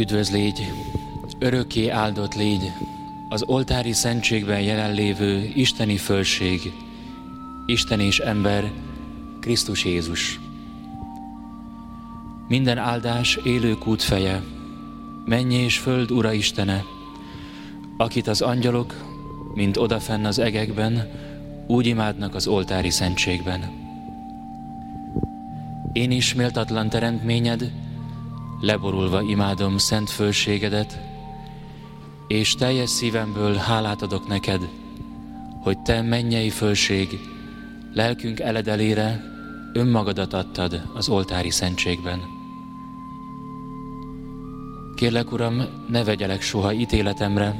Üdvöz légy, örökké áldott légy, az oltári szentségben jelenlévő isteni fölség, Isten és ember, Krisztus Jézus. Minden áldás élő kút feje, mennyi és föld Ura Istene, akit az angyalok, mint odafenn az egekben, úgy imádnak az oltári szentségben. Én is méltatlan teremtményed, leborulva imádom szent fölségedet, és teljes szívemből hálát adok neked, hogy te mennyei fölség, lelkünk eledelére önmagadat adtad az oltári szentségben. Kérlek, Uram, ne vegyelek soha ítéletemre,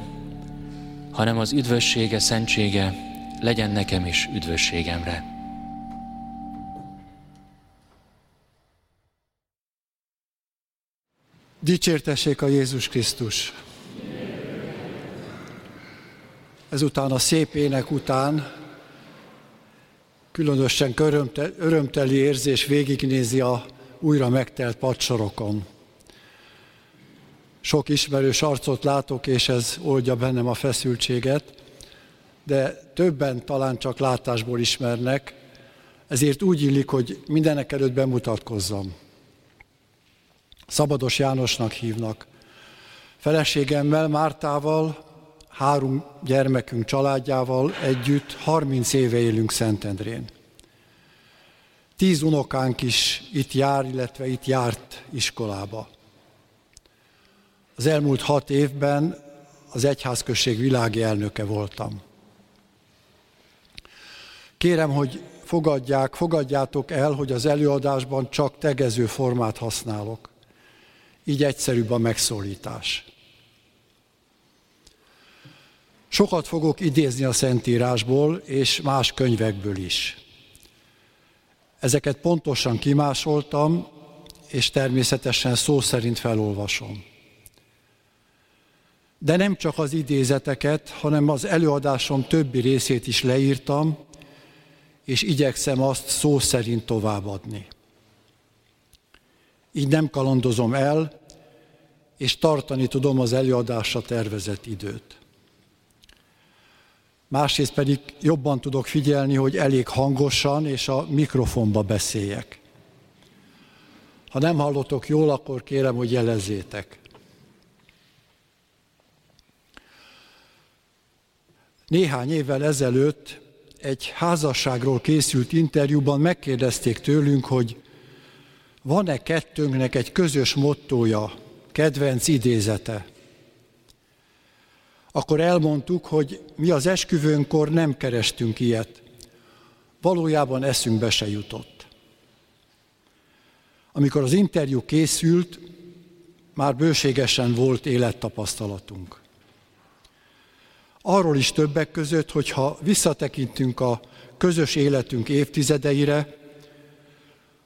hanem az üdvössége, szentsége legyen nekem is üdvösségemre. Dicsértessék a Jézus Krisztus! Ezután a szép ének után különösen örömteli érzés végignézi a újra megtelt padsorokon. Sok ismerős arcot látok, és ez oldja bennem a feszültséget, de többen talán csak látásból ismernek, ezért úgy illik, hogy mindenek előtt bemutatkozzam. Szabados Jánosnak hívnak. Feleségemmel, Mártával, három gyermekünk családjával együtt 30 éve élünk Szentendrén. Tíz unokánk is itt jár, illetve itt járt iskolába. Az elmúlt hat évben az egyházközség világi elnöke voltam. Kérem, hogy fogadják, fogadjátok el, hogy az előadásban csak tegező formát használok. Így egyszerűbb a megszólítás. Sokat fogok idézni a Szentírásból és más könyvekből is. Ezeket pontosan kimásoltam, és természetesen szó szerint felolvasom. De nem csak az idézeteket, hanem az előadásom többi részét is leírtam, és igyekszem azt szó szerint továbbadni. Így nem kalandozom el, és tartani tudom az előadásra tervezett időt másrészt pedig jobban tudok figyelni, hogy elég hangosan és a mikrofonba beszéljek. Ha nem hallotok jól, akkor kérem, hogy jelezzétek. Néhány évvel ezelőtt egy házasságról készült interjúban megkérdezték tőlünk, hogy van-e kettőnknek egy közös mottója, kedvenc idézete akkor elmondtuk, hogy mi az esküvőnkor nem kerestünk ilyet. Valójában eszünkbe se jutott. Amikor az interjú készült, már bőségesen volt élettapasztalatunk. Arról is többek között, hogy ha visszatekintünk a közös életünk évtizedeire,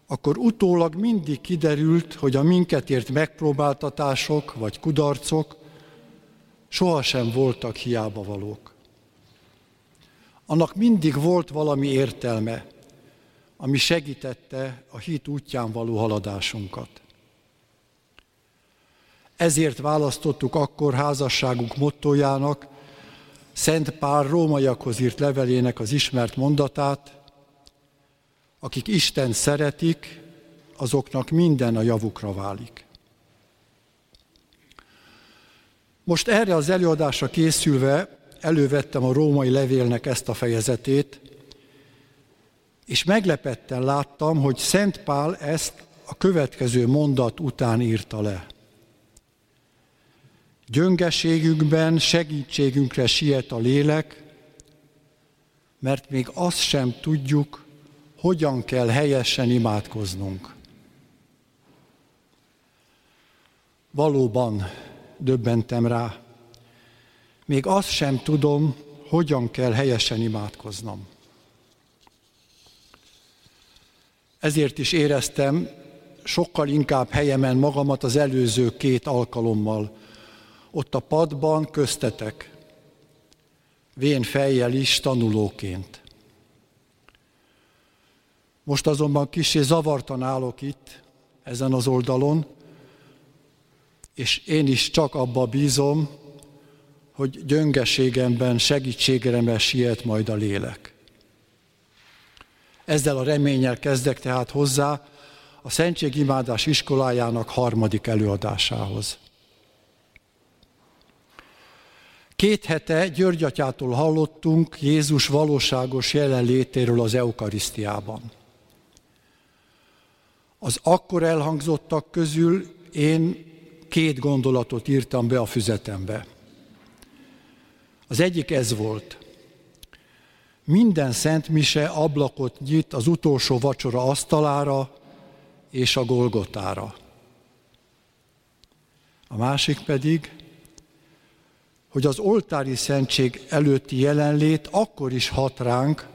akkor utólag mindig kiderült, hogy a minket ért megpróbáltatások vagy kudarcok sohasem voltak hiába valók. Annak mindig volt valami értelme, ami segítette a hit útján való haladásunkat. Ezért választottuk akkor házasságunk mottojának Szent Pál rómaiakhoz írt levelének az ismert mondatát, akik Isten szeretik, azoknak minden a javukra válik. Most erre az előadásra készülve elővettem a római levélnek ezt a fejezetét, és meglepetten láttam, hogy Szent Pál ezt a következő mondat után írta le. Gyöngeségünkben segítségünkre siet a lélek, mert még azt sem tudjuk, hogyan kell helyesen imádkoznunk. Valóban döbbentem rá. Még azt sem tudom, hogyan kell helyesen imádkoznom. Ezért is éreztem sokkal inkább helyemen magamat az előző két alkalommal, ott a padban köztetek, vén fejjel is tanulóként. Most azonban kisé zavartan állok itt, ezen az oldalon, és én is csak abba bízom, hogy gyöngeségemben segítségemre siet majd a lélek. Ezzel a reménnyel kezdek tehát hozzá a Szentségimádás iskolájának harmadik előadásához. Két hete György atyától hallottunk Jézus valóságos jelenlétéről az Eukarisztiában. Az akkor elhangzottak közül én két gondolatot írtam be a füzetembe. Az egyik ez volt. Minden szent mise ablakot nyit az utolsó vacsora asztalára és a Golgotára. A másik pedig, hogy az oltári szentség előtti jelenlét akkor is hat ránk,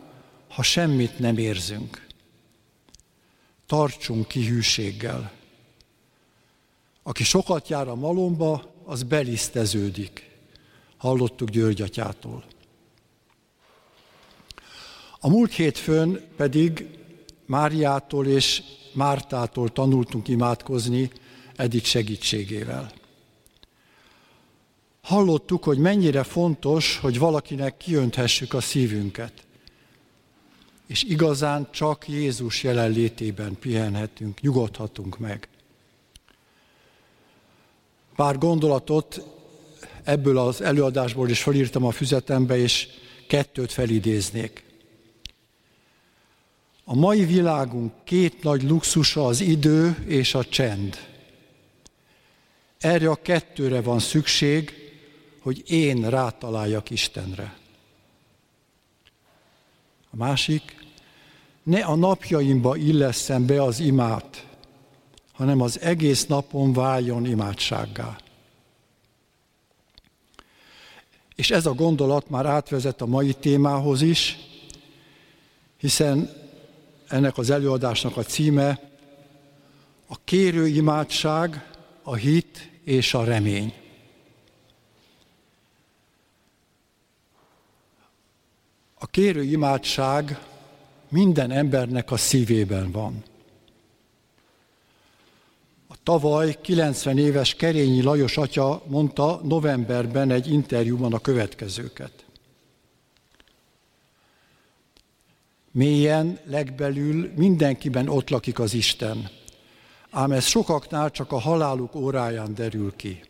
ha semmit nem érzünk. Tartsunk ki hűséggel. Aki sokat jár a malomba, az beliszteződik. Hallottuk György atyától. A múlt hétfőn pedig Máriától és Mártától tanultunk imádkozni Edith segítségével. Hallottuk, hogy mennyire fontos, hogy valakinek kiönthessük a szívünket. És igazán csak Jézus jelenlétében pihenhetünk, nyugodhatunk meg. Pár gondolatot ebből az előadásból is felírtam a füzetembe, és kettőt felidéznék. A mai világunk két nagy luxusa az idő és a csend. Erre a kettőre van szükség, hogy én rátaláljak Istenre. A másik, ne a napjaimba illeszem be az imát, hanem az egész napon váljon imádsággá. És ez a gondolat már átvezet a mai témához is, hiszen ennek az előadásnak a címe a kérő imádság, a hit és a remény. A kérő imádság minden embernek a szívében van. A tavaly 90 éves Kerényi Lajos atya mondta novemberben egy interjúban a következőket. Mélyen, legbelül mindenkiben ott lakik az Isten, ám ez sokaknál csak a haláluk óráján derül ki.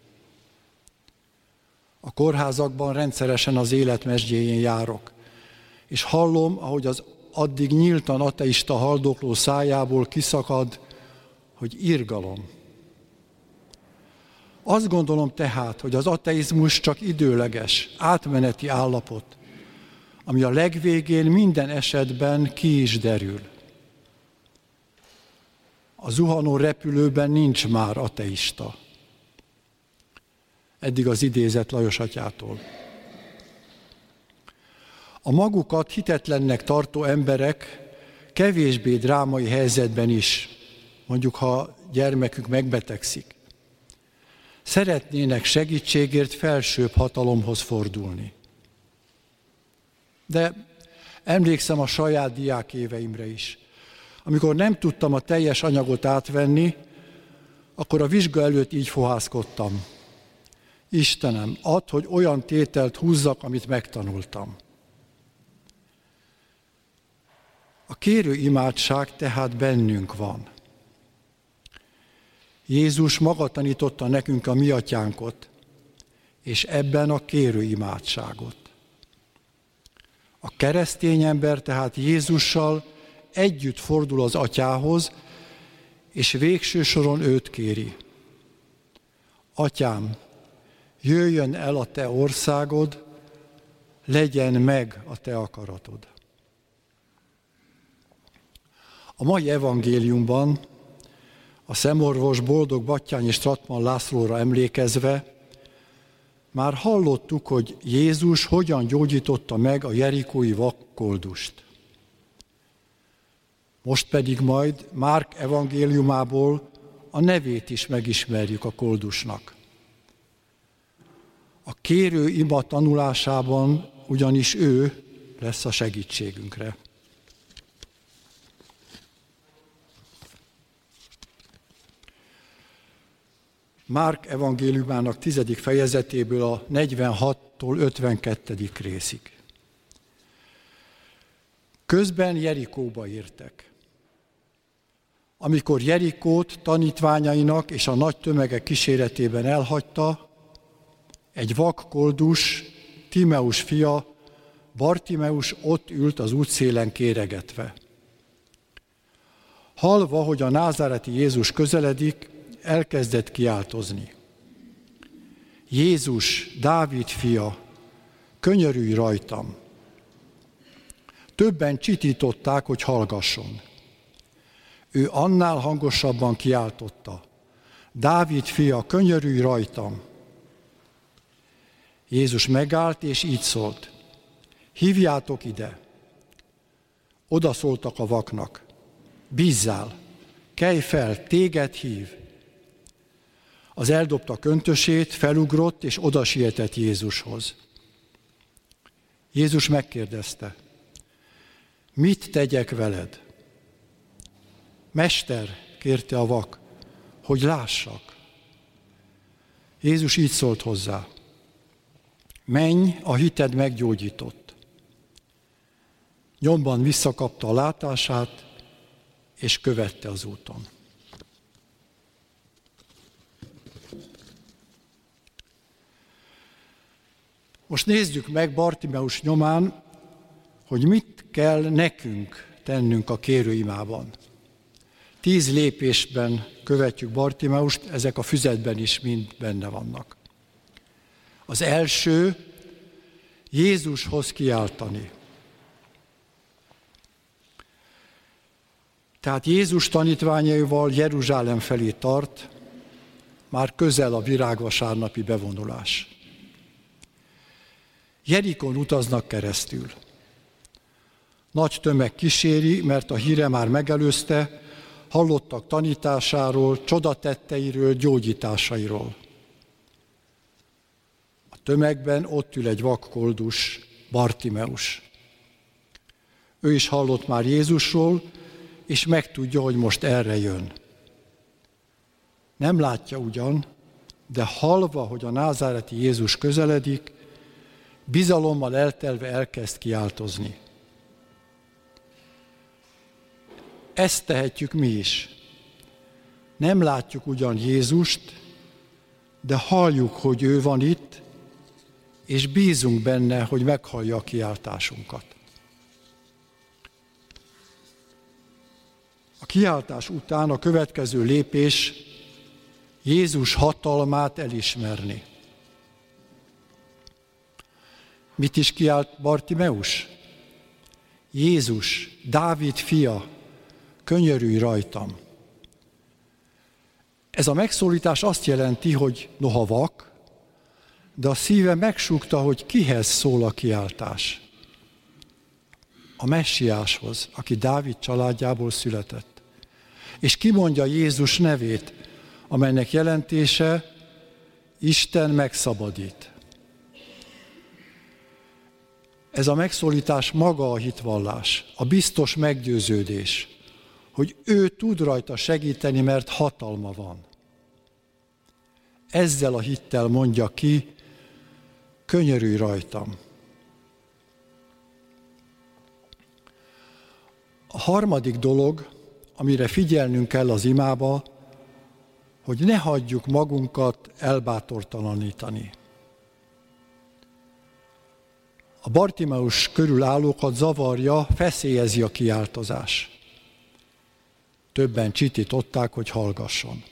A kórházakban rendszeresen az életmesdjéjén járok, és hallom, ahogy az addig nyíltan ateista haldokló szájából kiszakad, hogy irgalom. Azt gondolom tehát, hogy az ateizmus csak időleges, átmeneti állapot, ami a legvégén minden esetben ki is derül. A zuhanó repülőben nincs már ateista. Eddig az idézet Lajos atyától. A magukat hitetlennek tartó emberek kevésbé drámai helyzetben is, mondjuk ha gyermekük megbetegszik, szeretnének segítségért felsőbb hatalomhoz fordulni. De emlékszem a saját diák éveimre is. Amikor nem tudtam a teljes anyagot átvenni, akkor a vizsga előtt így fohászkodtam. Istenem, add, hogy olyan tételt húzzak, amit megtanultam. A kérő imádság tehát bennünk van. Jézus maga tanította nekünk a mi atyánkot, és ebben a kérő imádságot. A keresztény ember tehát Jézussal együtt fordul az atyához, és végső soron őt kéri. Atyám, jöjjön el a te országod, legyen meg a te akaratod. A mai evangéliumban a szemorvos boldog Battyány és Tratman Lászlóra emlékezve már hallottuk, hogy Jézus hogyan gyógyította meg a jerikói vakkoldust. Most pedig majd Márk evangéliumából a nevét is megismerjük a koldusnak. A kérő ima tanulásában ugyanis ő lesz a segítségünkre. Márk evangéliumának tizedik fejezetéből a 46-tól 52. részig. Közben Jerikóba értek. Amikor Jerikót tanítványainak és a nagy tömege kíséretében elhagyta, egy vak koldus, Timeus fia, Bartimeus ott ült az útszélen kéregetve. Halva, hogy a názáreti Jézus közeledik, elkezdett kiáltozni. Jézus, Dávid fia, könyörülj rajtam! Többen csitították, hogy hallgasson. Ő annál hangosabban kiáltotta. Dávid fia, könyörülj rajtam! Jézus megállt, és így szólt. Hívjátok ide! Oda szóltak a vaknak. Bízzál! Kelj fel, téged hív! Az eldobta köntösét, felugrott, és oda sietett Jézushoz. Jézus megkérdezte, mit tegyek veled? Mester, kérte a vak, hogy lássak. Jézus így szólt hozzá, menj, a hited meggyógyított. Nyomban visszakapta a látását, és követte az úton. Most nézzük meg Bartimeus nyomán, hogy mit kell nekünk tennünk a kérőimában. Tíz lépésben követjük Bartimeust, ezek a füzetben is mind benne vannak. Az első, Jézushoz kiáltani. Tehát Jézus tanítványaival Jeruzsálem felé tart, már közel a virágvasárnapi bevonulás. Jerikon utaznak keresztül. Nagy tömeg kíséri, mert a híre már megelőzte, hallottak tanításáról, csodatetteiről, gyógyításairól. A tömegben ott ül egy vakkoldus, Bartimeus. Ő is hallott már Jézusról, és megtudja, hogy most erre jön. Nem látja ugyan, de halva, hogy a názáreti Jézus közeledik, bizalommal eltelve elkezd kiáltozni. Ezt tehetjük mi is. Nem látjuk ugyan Jézust, de halljuk, hogy ő van itt, és bízunk benne, hogy meghallja a kiáltásunkat. A kiáltás után a következő lépés Jézus hatalmát elismerni. Mit is kiált Bartimeus? Jézus, Dávid fia, könyörülj rajtam. Ez a megszólítás azt jelenti, hogy noha vak, de a szíve megsúgta, hogy kihez szól a kiáltás. A messiáshoz, aki Dávid családjából született. És kimondja Jézus nevét, amelynek jelentése Isten megszabadít. Ez a megszólítás maga a hitvallás, a biztos meggyőződés, hogy ő tud rajta segíteni, mert hatalma van. Ezzel a hittel mondja ki, könyörülj rajtam. A harmadik dolog, amire figyelnünk kell az imába, hogy ne hagyjuk magunkat elbátortalanítani. A Bartimeus körül állókat zavarja, feszélyezi a kiáltozás. Többen csitították, hogy hallgasson.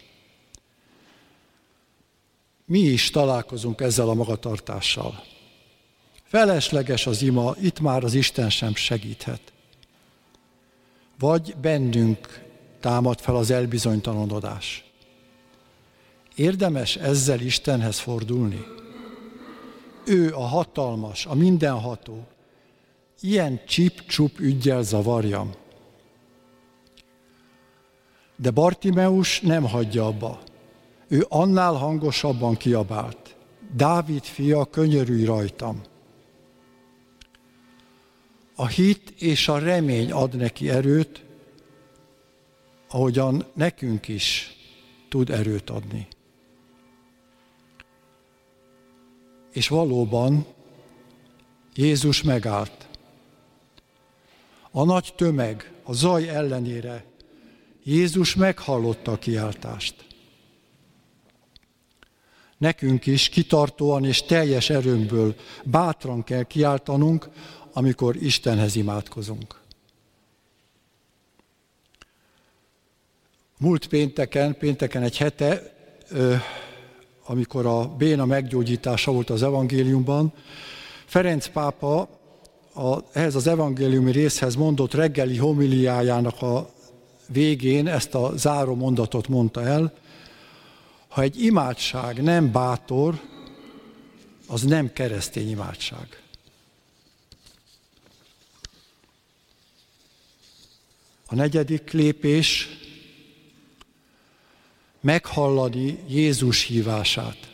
Mi is találkozunk ezzel a magatartással. Felesleges az ima, itt már az Isten sem segíthet. Vagy bennünk támad fel az elbizonytalanodás. Érdemes ezzel Istenhez fordulni? Ő a hatalmas, a mindenható. Ilyen csip-csup ügyel zavarjam. De Bartimeus nem hagyja abba. Ő annál hangosabban kiabált. Dávid fia, könyörülj rajtam. A hit és a remény ad neki erőt, ahogyan nekünk is tud erőt adni. És valóban Jézus megállt. A nagy tömeg, a zaj ellenére Jézus meghallotta a kiáltást. Nekünk is kitartóan és teljes erőnkből bátran kell kiáltanunk, amikor Istenhez imádkozunk. Múlt pénteken, pénteken egy hete, amikor a béna meggyógyítása volt az evangéliumban, Ferenc pápa a, ehhez az evangéliumi részhez mondott reggeli homiliájának a végén ezt a záró mondatot mondta el, ha egy imádság nem bátor, az nem keresztény imádság. A negyedik lépés meghallani Jézus hívását.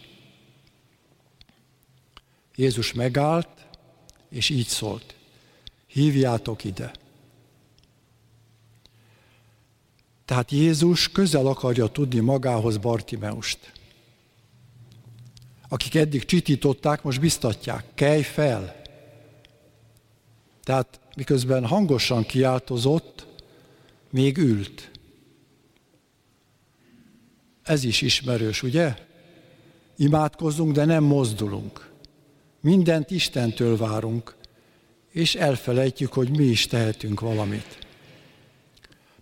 Jézus megállt, és így szólt, hívjátok ide. Tehát Jézus közel akarja tudni magához Bartimeust. Akik eddig csitították, most biztatják, kelj fel. Tehát miközben hangosan kiáltozott, még ült. Ez is ismerős, ugye? Imádkozzunk, de nem mozdulunk. Mindent Istentől várunk, és elfelejtjük, hogy mi is tehetünk valamit.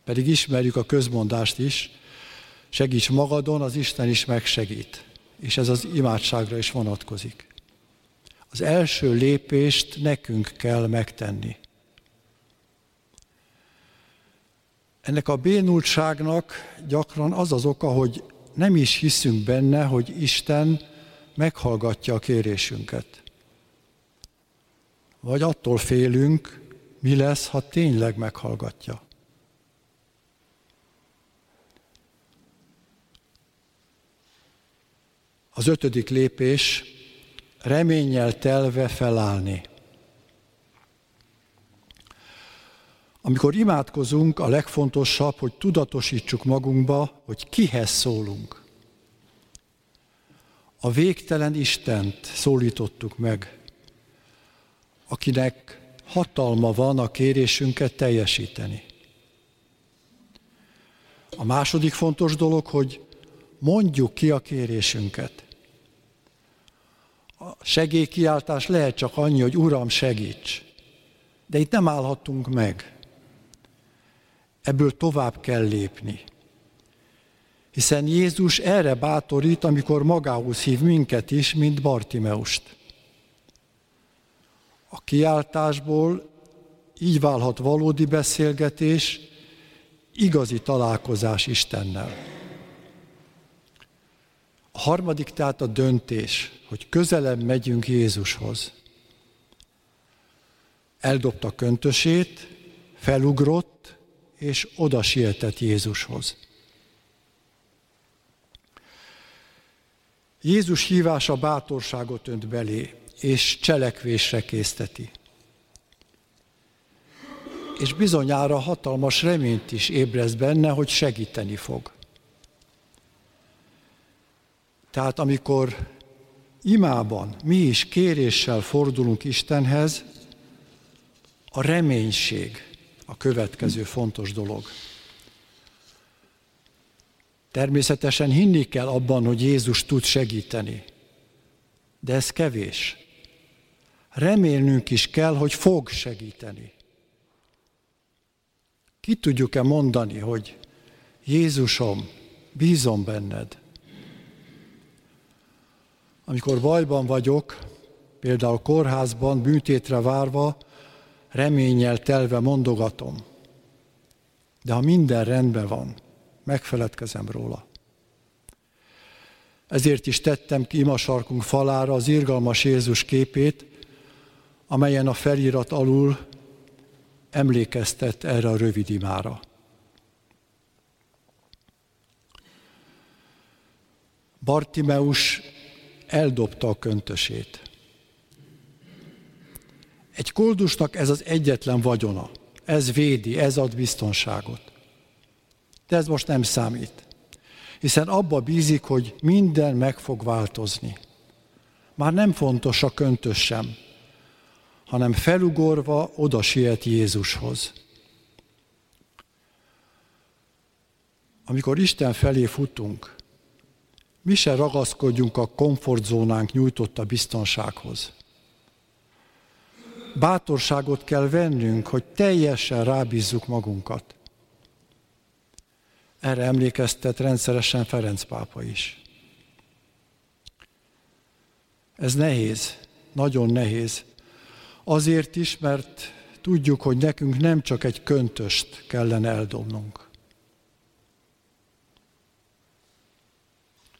Pedig ismerjük a közmondást is, segíts magadon, az Isten is megsegít. És ez az imádságra is vonatkozik. Az első lépést nekünk kell megtenni. Ennek a bénultságnak gyakran az az oka, hogy nem is hiszünk benne, hogy Isten meghallgatja a kérésünket. Vagy attól félünk, mi lesz, ha tényleg meghallgatja. Az ötödik lépés, reménnyel telve felállni. Amikor imádkozunk, a legfontosabb, hogy tudatosítsuk magunkba, hogy kihez szólunk. A végtelen Istent szólítottuk meg, akinek hatalma van a kérésünket teljesíteni. A második fontos dolog, hogy mondjuk ki a kérésünket. A segélykiáltás lehet csak annyi, hogy Uram, segíts. De itt nem állhatunk meg. Ebből tovább kell lépni. Hiszen Jézus erre bátorít, amikor magához hív minket is, mint Bartimeust. A kiáltásból így válhat valódi beszélgetés, igazi találkozás Istennel. A harmadik tehát a döntés, hogy közelebb megyünk Jézushoz. Eldobta köntösét, felugrott, és oda sietett Jézushoz. Jézus hívása bátorságot önt belé, és cselekvésre készteti. És bizonyára hatalmas reményt is ébreszt benne, hogy segíteni fog. Tehát amikor imában mi is kéréssel fordulunk Istenhez, a reménység a következő fontos dolog. Természetesen hinni kell abban, hogy Jézus tud segíteni, de ez kevés. Remélnünk is kell, hogy fog segíteni. Ki tudjuk-e mondani, hogy Jézusom, bízom benned, amikor bajban vagyok, például kórházban, bűtétre várva, reménnyel telve mondogatom. De ha minden rendben van, megfeledkezem róla. Ezért is tettem ki imasarkunk falára az irgalmas Jézus képét, amelyen a felirat alul emlékeztet erre a rövid imára. Bartimeus eldobta a köntösét. Egy koldusnak ez az egyetlen vagyona. Ez védi, ez ad biztonságot. De ez most nem számít. Hiszen abba bízik, hogy minden meg fog változni. Már nem fontos a köntös sem, hanem felugorva oda siet Jézushoz. Amikor Isten felé futunk, mi se ragaszkodjunk a komfortzónánk nyújtotta biztonsághoz. Bátorságot kell vennünk, hogy teljesen rábízzuk magunkat. Erre emlékeztet rendszeresen Ferenc pápa is. Ez nehéz, nagyon nehéz. Azért is, mert tudjuk, hogy nekünk nem csak egy köntöst kellene eldobnunk.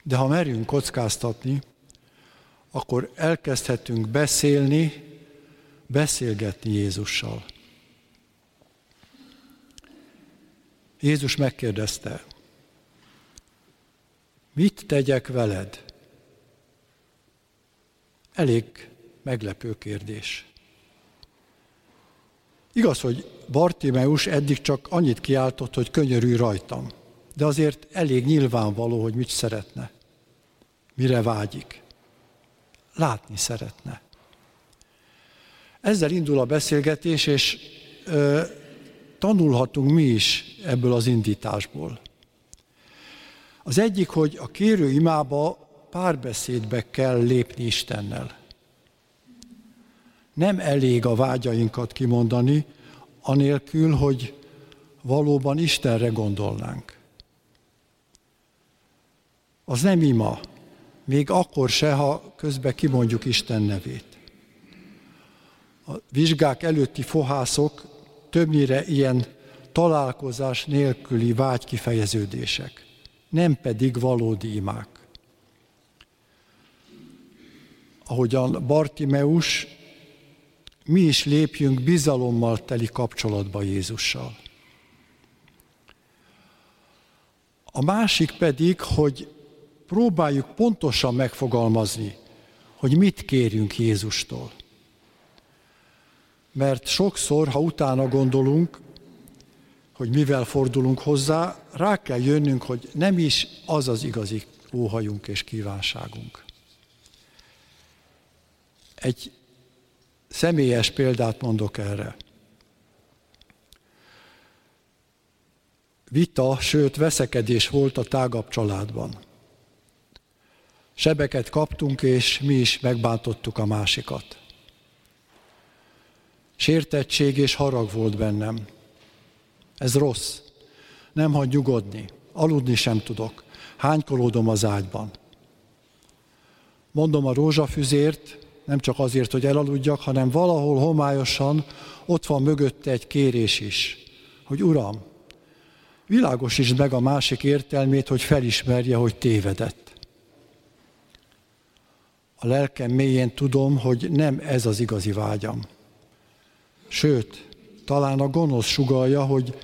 De ha merünk kockáztatni, akkor elkezdhetünk beszélni, beszélgetni Jézussal. Jézus megkérdezte, mit tegyek veled? Elég meglepő kérdés. Igaz, hogy Bartimeus eddig csak annyit kiáltott, hogy könyörülj rajtam, de azért elég nyilvánvaló, hogy mit szeretne, mire vágyik. Látni szeretne. Ezzel indul a beszélgetés, és ö, tanulhatunk mi is ebből az indításból. Az egyik, hogy a kérő imába párbeszédbe kell lépni Istennel. Nem elég a vágyainkat kimondani, anélkül, hogy valóban Istenre gondolnánk. Az nem ima, még akkor se, ha közben kimondjuk Isten nevét. A vizsgák előtti fohászok többnyire ilyen találkozás nélküli vágykifejeződések, nem pedig valódi imák. Ahogyan Bartimeus, mi is lépjünk bizalommal teli kapcsolatba Jézussal. A másik pedig, hogy próbáljuk pontosan megfogalmazni, hogy mit kérjünk Jézustól. Mert sokszor, ha utána gondolunk, hogy mivel fordulunk hozzá, rá kell jönnünk, hogy nem is az az igazi óhajunk és kívánságunk. Egy személyes példát mondok erre. Vita, sőt veszekedés volt a tágabb családban. Sebeket kaptunk, és mi is megbántottuk a másikat. Sértettség és harag volt bennem. Ez rossz. Nem hagy nyugodni. Aludni sem tudok. Hánykolódom az ágyban. Mondom a rózsafüzért, nem csak azért, hogy elaludjak, hanem valahol homályosan ott van mögötte egy kérés is, hogy Uram, világosítsd meg a másik értelmét, hogy felismerje, hogy tévedett. A lelkem mélyén tudom, hogy nem ez az igazi vágyam. Sőt, talán a gonosz sugalja, hogy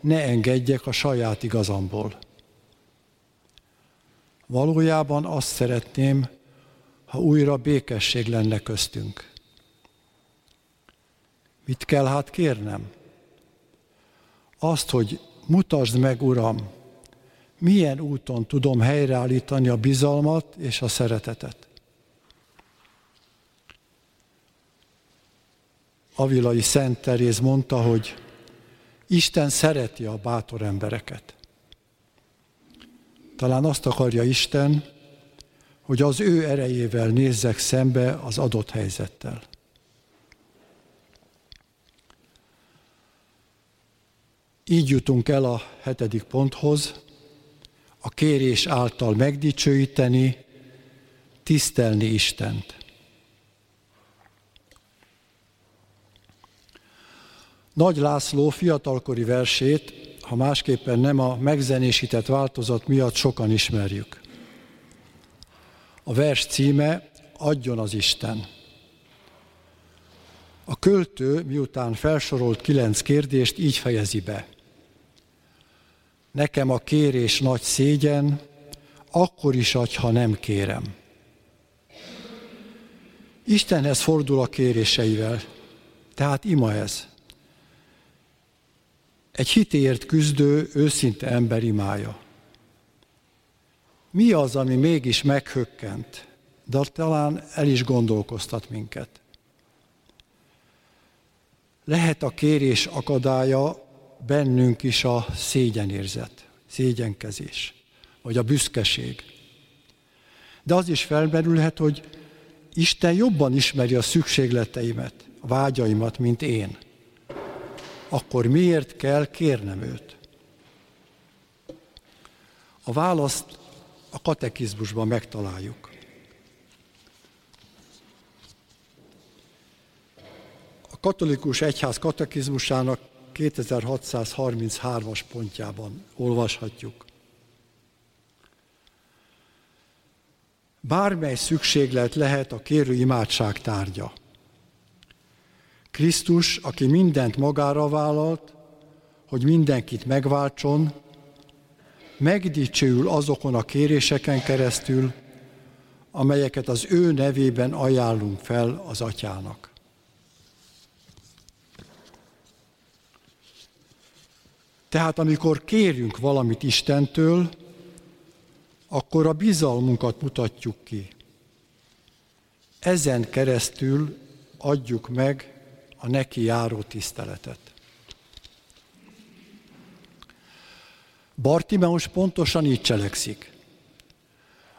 ne engedjek a saját igazamból. Valójában azt szeretném, ha újra békesség lenne köztünk. Mit kell hát kérnem? Azt, hogy mutasd meg, Uram, milyen úton tudom helyreállítani a bizalmat és a szeretetet. Avilai Szent Teréz mondta, hogy Isten szereti a bátor embereket. Talán azt akarja Isten, hogy az ő erejével nézzek szembe az adott helyzettel. Így jutunk el a hetedik ponthoz, a kérés által megdicsőíteni, tisztelni Istent. Nagy László fiatalkori versét, ha másképpen nem a megzenésített változat miatt sokan ismerjük. A vers címe Adjon az Isten. A költő, miután felsorolt kilenc kérdést, így fejezi be. Nekem a kérés nagy szégyen, akkor is adj, ha nem kérem. Istenhez fordul a kéréseivel, tehát ima ez. Egy hitéért küzdő, őszinte ember imája. Mi az, ami mégis meghökkent, de talán el is gondolkoztat minket. Lehet a kérés akadálya bennünk is a szégyenérzet, szégyenkezés, vagy a büszkeség. De az is felmerülhet, hogy Isten jobban ismeri a szükségleteimet, a vágyaimat, mint én. Akkor miért kell kérnem őt? A választ a katekizmusban megtaláljuk. A katolikus egyház katekizmusának 2633-as pontjában olvashatjuk. Bármely szükséglet lehet a kérő imádság tárgya. Krisztus, aki mindent magára vállalt, hogy mindenkit megváltson, megdicsőül azokon a kéréseken keresztül, amelyeket az ő nevében ajánlunk fel az atyának. Tehát amikor kérünk valamit Istentől, akkor a bizalmunkat mutatjuk ki. Ezen keresztül adjuk meg a neki járó tiszteletet. Bartimeus pontosan így cselekszik.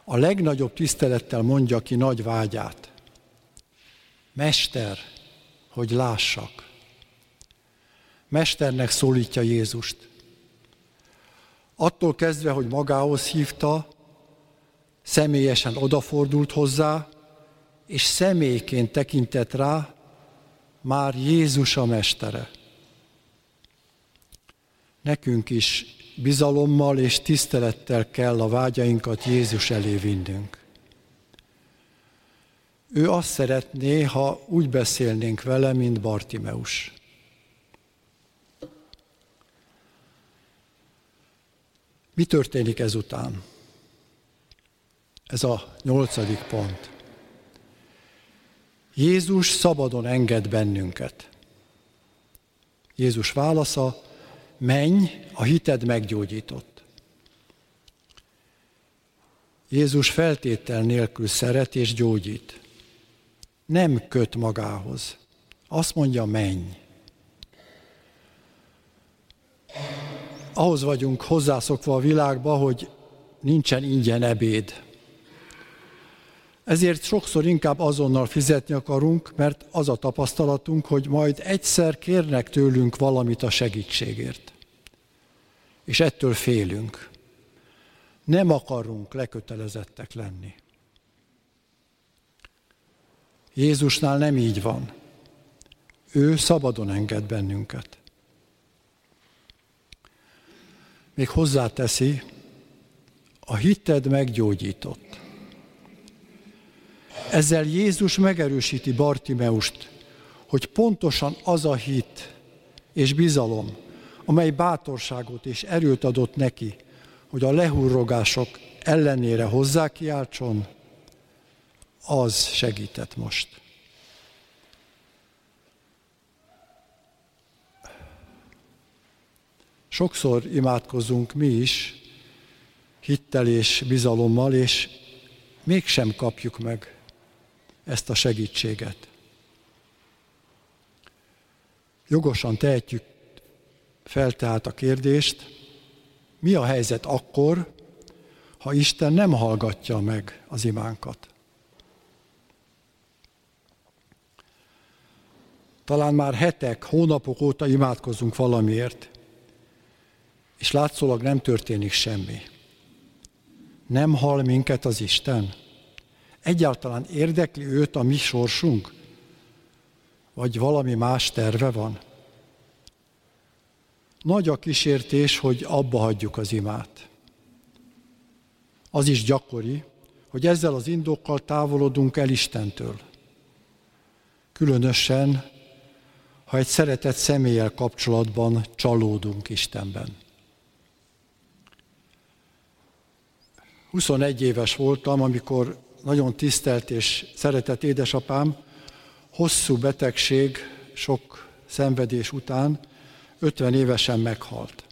A legnagyobb tisztelettel mondja ki nagy vágyát. Mester, hogy lássak. Mesternek szólítja Jézust. Attól kezdve, hogy magához hívta, személyesen odafordult hozzá, és személyként tekintett rá, már Jézus a Mestere. Nekünk is bizalommal és tisztelettel kell a vágyainkat Jézus elé vinnünk. Ő azt szeretné, ha úgy beszélnénk vele, mint Bartimeus. Mi történik ezután? Ez a nyolcadik pont. Jézus szabadon enged bennünket. Jézus válasza, menj, a hited meggyógyított. Jézus feltétel nélkül szeret és gyógyít. Nem köt magához. Azt mondja, menj. Ahhoz vagyunk hozzászokva a világba, hogy nincsen ingyen ebéd. Ezért sokszor inkább azonnal fizetni akarunk, mert az a tapasztalatunk, hogy majd egyszer kérnek tőlünk valamit a segítségért. És ettől félünk. Nem akarunk lekötelezettek lenni. Jézusnál nem így van. Ő szabadon enged bennünket. Még hozzáteszi, a hitted meggyógyított. Ezzel Jézus megerősíti Bartimeust, hogy pontosan az a hit és bizalom, amely bátorságot és erőt adott neki, hogy a lehurrogások ellenére hozzákiáltson, az segített most. Sokszor imádkozunk mi is, hittel és bizalommal, és mégsem kapjuk meg ezt a segítséget. Jogosan tehetjük fel tehát a kérdést, mi a helyzet akkor, ha Isten nem hallgatja meg az imánkat? Talán már hetek, hónapok óta imádkozunk valamiért, és látszólag nem történik semmi. Nem hall minket az Isten? Egyáltalán érdekli őt a mi sorsunk? Vagy valami más terve van? Nagy a kísértés, hogy abba hagyjuk az imát. Az is gyakori, hogy ezzel az indokkal távolodunk el Istentől. Különösen, ha egy szeretett személlyel kapcsolatban csalódunk Istenben. 21 éves voltam, amikor nagyon tisztelt és szeretett édesapám hosszú betegség, sok szenvedés után 50 évesen meghalt.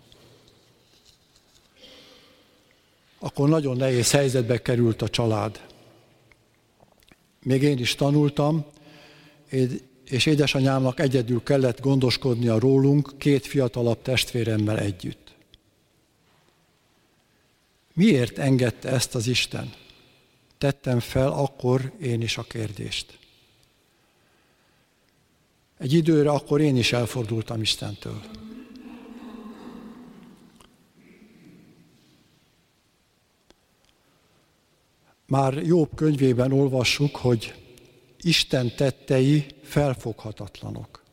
Akkor nagyon nehéz helyzetbe került a család. még én is tanultam, és édesanyámnak egyedül kellett gondoskodnia rólunk két fiatalabb testvéremmel együtt. Miért engedte ezt az Isten? Tettem fel akkor én is a kérdést. Egy időre akkor én is elfordultam Istentől. Már Jobb könyvében olvassuk, hogy Isten tettei felfoghatatlanok.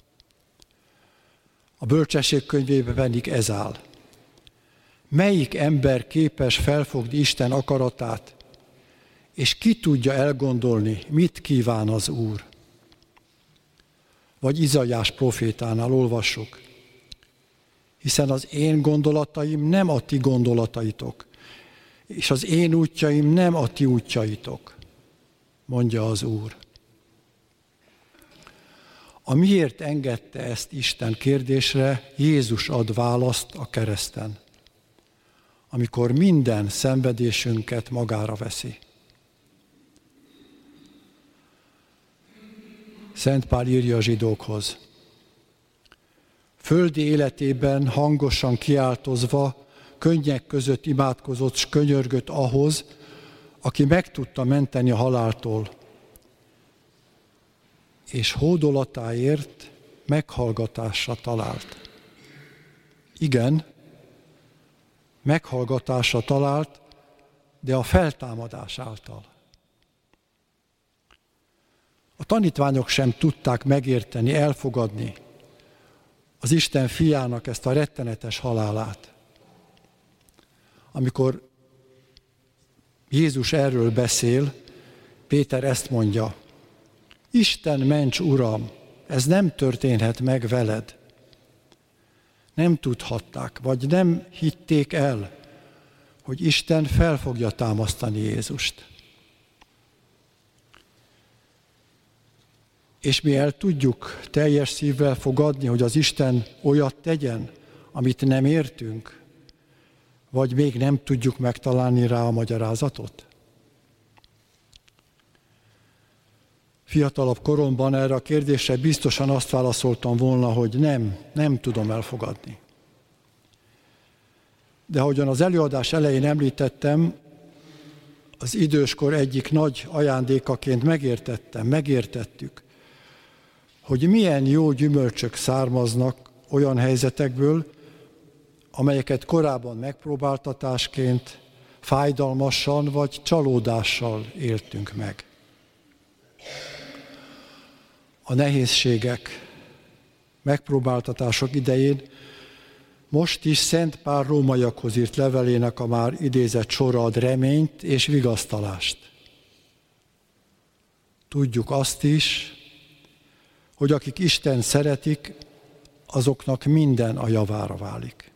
A bölcsesség könyvében pedig ez áll. Melyik ember képes felfogni Isten akaratát, és ki tudja elgondolni, mit kíván az Úr? Vagy Izajás profétánál olvassuk. Hiszen az én gondolataim nem a ti gondolataitok, és az én útjaim nem a ti útjaitok, mondja az Úr. A miért engedte ezt Isten kérdésre, Jézus ad választ a kereszten, amikor minden szenvedésünket magára veszi. Szent Pál írja a zsidókhoz. Földi életében hangosan kiáltozva, könnyek között imádkozott s könyörgött ahhoz, aki meg tudta menteni a haláltól, és hódolatáért meghallgatásra talált. Igen, meghallgatásra talált, de a feltámadás által. A tanítványok sem tudták megérteni, elfogadni az Isten fiának ezt a rettenetes halálát. Amikor Jézus erről beszél, Péter ezt mondja, Isten ments, Uram, ez nem történhet meg veled. Nem tudhatták, vagy nem hitték el, hogy Isten fel fogja támasztani Jézust. És mi el tudjuk teljes szívvel fogadni, hogy az Isten olyat tegyen, amit nem értünk, vagy még nem tudjuk megtalálni rá a magyarázatot? Fiatalabb koromban erre a kérdésre biztosan azt válaszoltam volna, hogy nem, nem tudom elfogadni. De ahogyan az előadás elején említettem, az időskor egyik nagy ajándékaként megértettem, megértettük, hogy milyen jó gyümölcsök származnak olyan helyzetekből, amelyeket korábban megpróbáltatásként, fájdalmasan vagy csalódással éltünk meg. A nehézségek, megpróbáltatások idején most is Szent Pál rómaiakhoz írt levelének a már idézett sora ad reményt és vigasztalást. Tudjuk azt is, hogy akik Isten szeretik, azoknak minden a javára válik.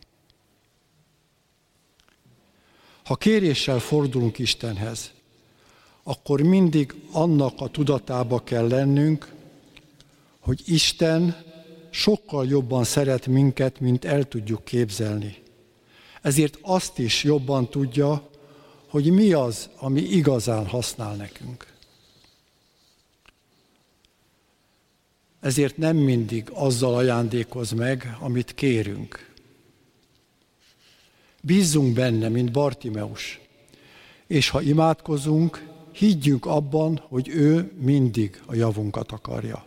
Ha kéréssel fordulunk Istenhez, akkor mindig annak a tudatába kell lennünk, hogy Isten sokkal jobban szeret minket, mint el tudjuk képzelni. Ezért azt is jobban tudja, hogy mi az, ami igazán használ nekünk. Ezért nem mindig azzal ajándékoz meg, amit kérünk. Bízzunk benne, mint Bartimeus, és ha imádkozunk, higgyünk abban, hogy ő mindig a javunkat akarja.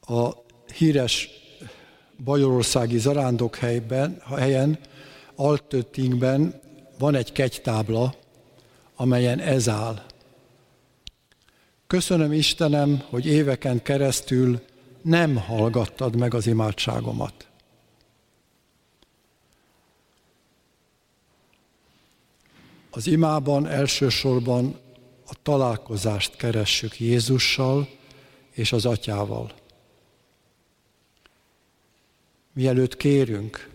A híres bajorországi helyben, helyen, Altöttingben van egy kegytábla, amelyen ez áll. Köszönöm Istenem, hogy éveken keresztül nem hallgattad meg az imádságomat. Az imában elsősorban a találkozást keressük Jézussal és az Atyával. Mielőtt kérünk,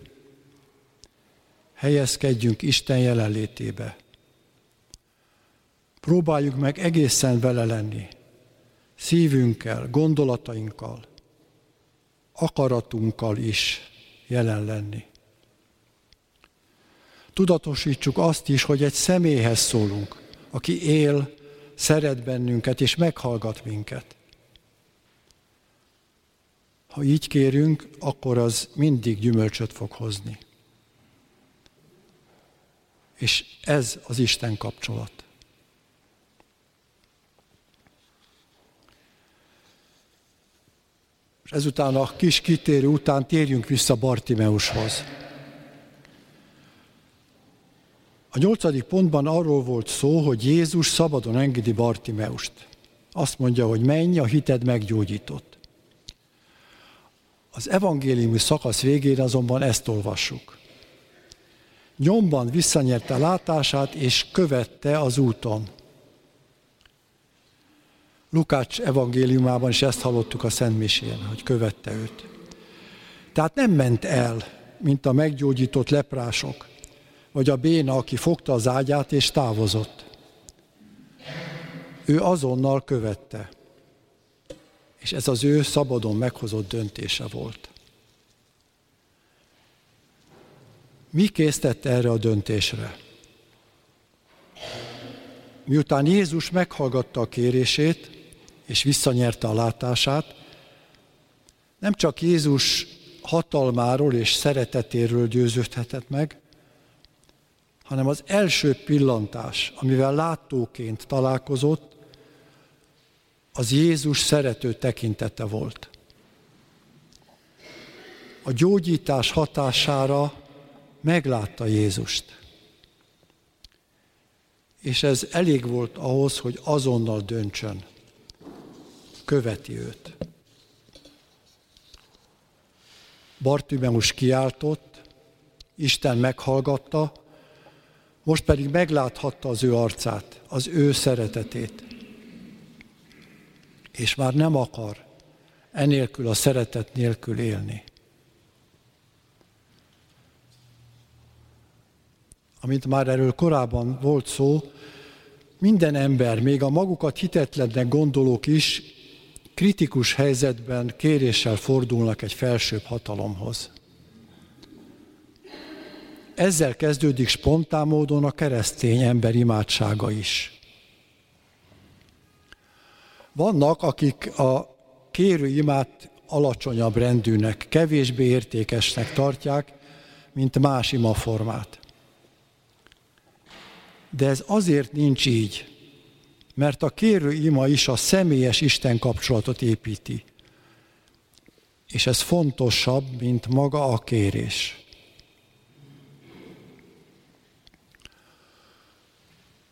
helyezkedjünk Isten jelenlétébe. Próbáljuk meg egészen vele lenni, szívünkkel, gondolatainkkal, akaratunkkal is jelen lenni tudatosítsuk azt is, hogy egy személyhez szólunk, aki él, szeret bennünket és meghallgat minket. Ha így kérünk, akkor az mindig gyümölcsöt fog hozni. És ez az Isten kapcsolat. És ezután a kis kitérő után térjünk vissza Bartimeushoz. A nyolcadik pontban arról volt szó, hogy Jézus szabadon engedi Bartimeust. Azt mondja, hogy menj, a hited meggyógyított. Az evangéliumi szakasz végén azonban ezt olvassuk. Nyomban visszanyerte látását, és követte az úton. Lukács evangéliumában is ezt hallottuk a Szent Misén, hogy követte őt. Tehát nem ment el, mint a meggyógyított leprások, vagy a béna, aki fogta az ágyát és távozott. Ő azonnal követte. És ez az ő szabadon meghozott döntése volt. Mi késztette erre a döntésre? Miután Jézus meghallgatta a kérését, és visszanyerte a látását, nem csak Jézus hatalmáról és szeretetéről győződhetett meg, hanem az első pillantás, amivel látóként találkozott, az Jézus szerető tekintete volt. A gyógyítás hatására meglátta Jézust. És ez elég volt ahhoz, hogy azonnal döntsön. Követi őt. Bartimeus kiáltott, Isten meghallgatta, most pedig megláthatta az ő arcát, az ő szeretetét. És már nem akar enélkül a szeretet nélkül élni. Amint már erről korábban volt szó, minden ember, még a magukat hitetlennek gondolók is kritikus helyzetben kéréssel fordulnak egy felsőbb hatalomhoz. Ezzel kezdődik spontán módon a keresztény ember imádsága is. Vannak, akik a kérő imát alacsonyabb rendűnek, kevésbé értékesnek tartják, mint más imaformát. De ez azért nincs így, mert a kérő ima is a személyes Isten kapcsolatot építi. És ez fontosabb, mint maga a kérés.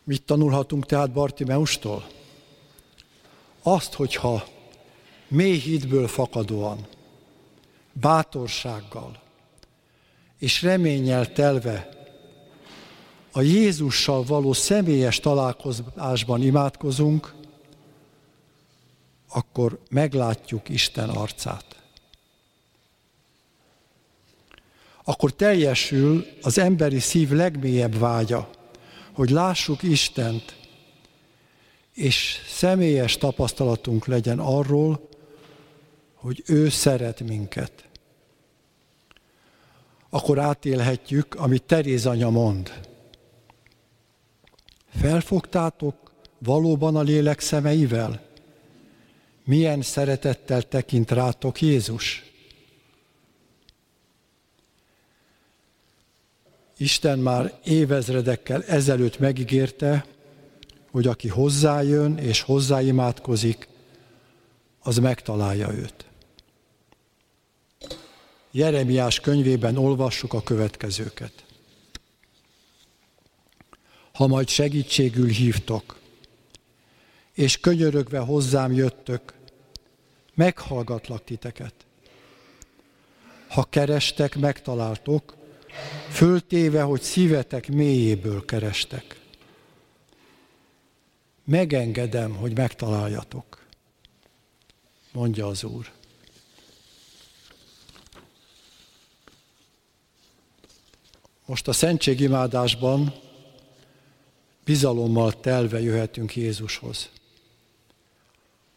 Mit tanulhatunk tehát Bartimeustól? Azt, hogyha mély hídből fakadóan, bátorsággal és reménnyel telve a Jézussal való személyes találkozásban imádkozunk, akkor meglátjuk Isten arcát. Akkor teljesül az emberi szív legmélyebb vágya, hogy lássuk Istent, és személyes tapasztalatunk legyen arról, hogy ő szeret minket. Akkor átélhetjük, amit Teréz anya mond. Felfogtátok valóban a lélek szemeivel? Milyen szeretettel tekint rátok Jézus? Isten már évezredekkel ezelőtt megígérte, hogy aki hozzájön és hozzáimádkozik, az megtalálja őt. Jeremiás könyvében olvassuk a következőket. Ha majd segítségül hívtok, és könyörögve hozzám jöttök, meghallgatlak titeket. Ha kerestek, megtaláltok, föltéve, hogy szívetek mélyéből kerestek. Megengedem, hogy megtaláljatok, mondja az Úr. Most a szentségimádásban bizalommal telve jöhetünk Jézushoz.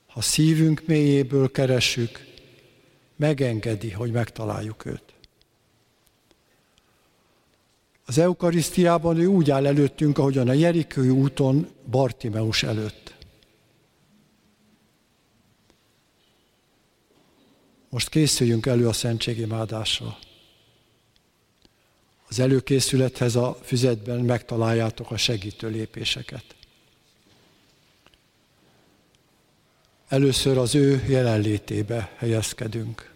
Ha szívünk mélyéből keressük, megengedi, hogy megtaláljuk őt. Az Eukarisztiában ő úgy áll előttünk, ahogyan a Jerikői úton Bartimeus előtt. Most készüljünk elő a szentségimádásra. Az előkészülethez a füzetben megtaláljátok a segítő lépéseket. Először az ő jelenlétébe helyezkedünk.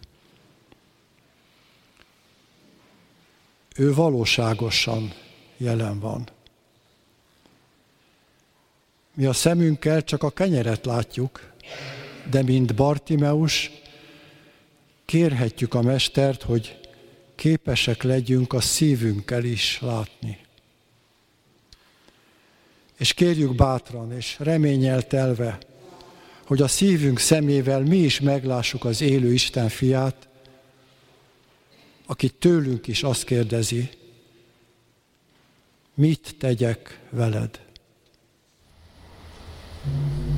Ő valóságosan jelen van. Mi a szemünkkel csak a kenyeret látjuk, de mint Bartimeus kérhetjük a Mestert, hogy képesek legyünk a szívünkkel is látni. És kérjük bátran és reményel telve, hogy a szívünk szemével mi is meglássuk az élő Isten fiát, aki tőlünk is azt kérdezi, mit tegyek veled? thank you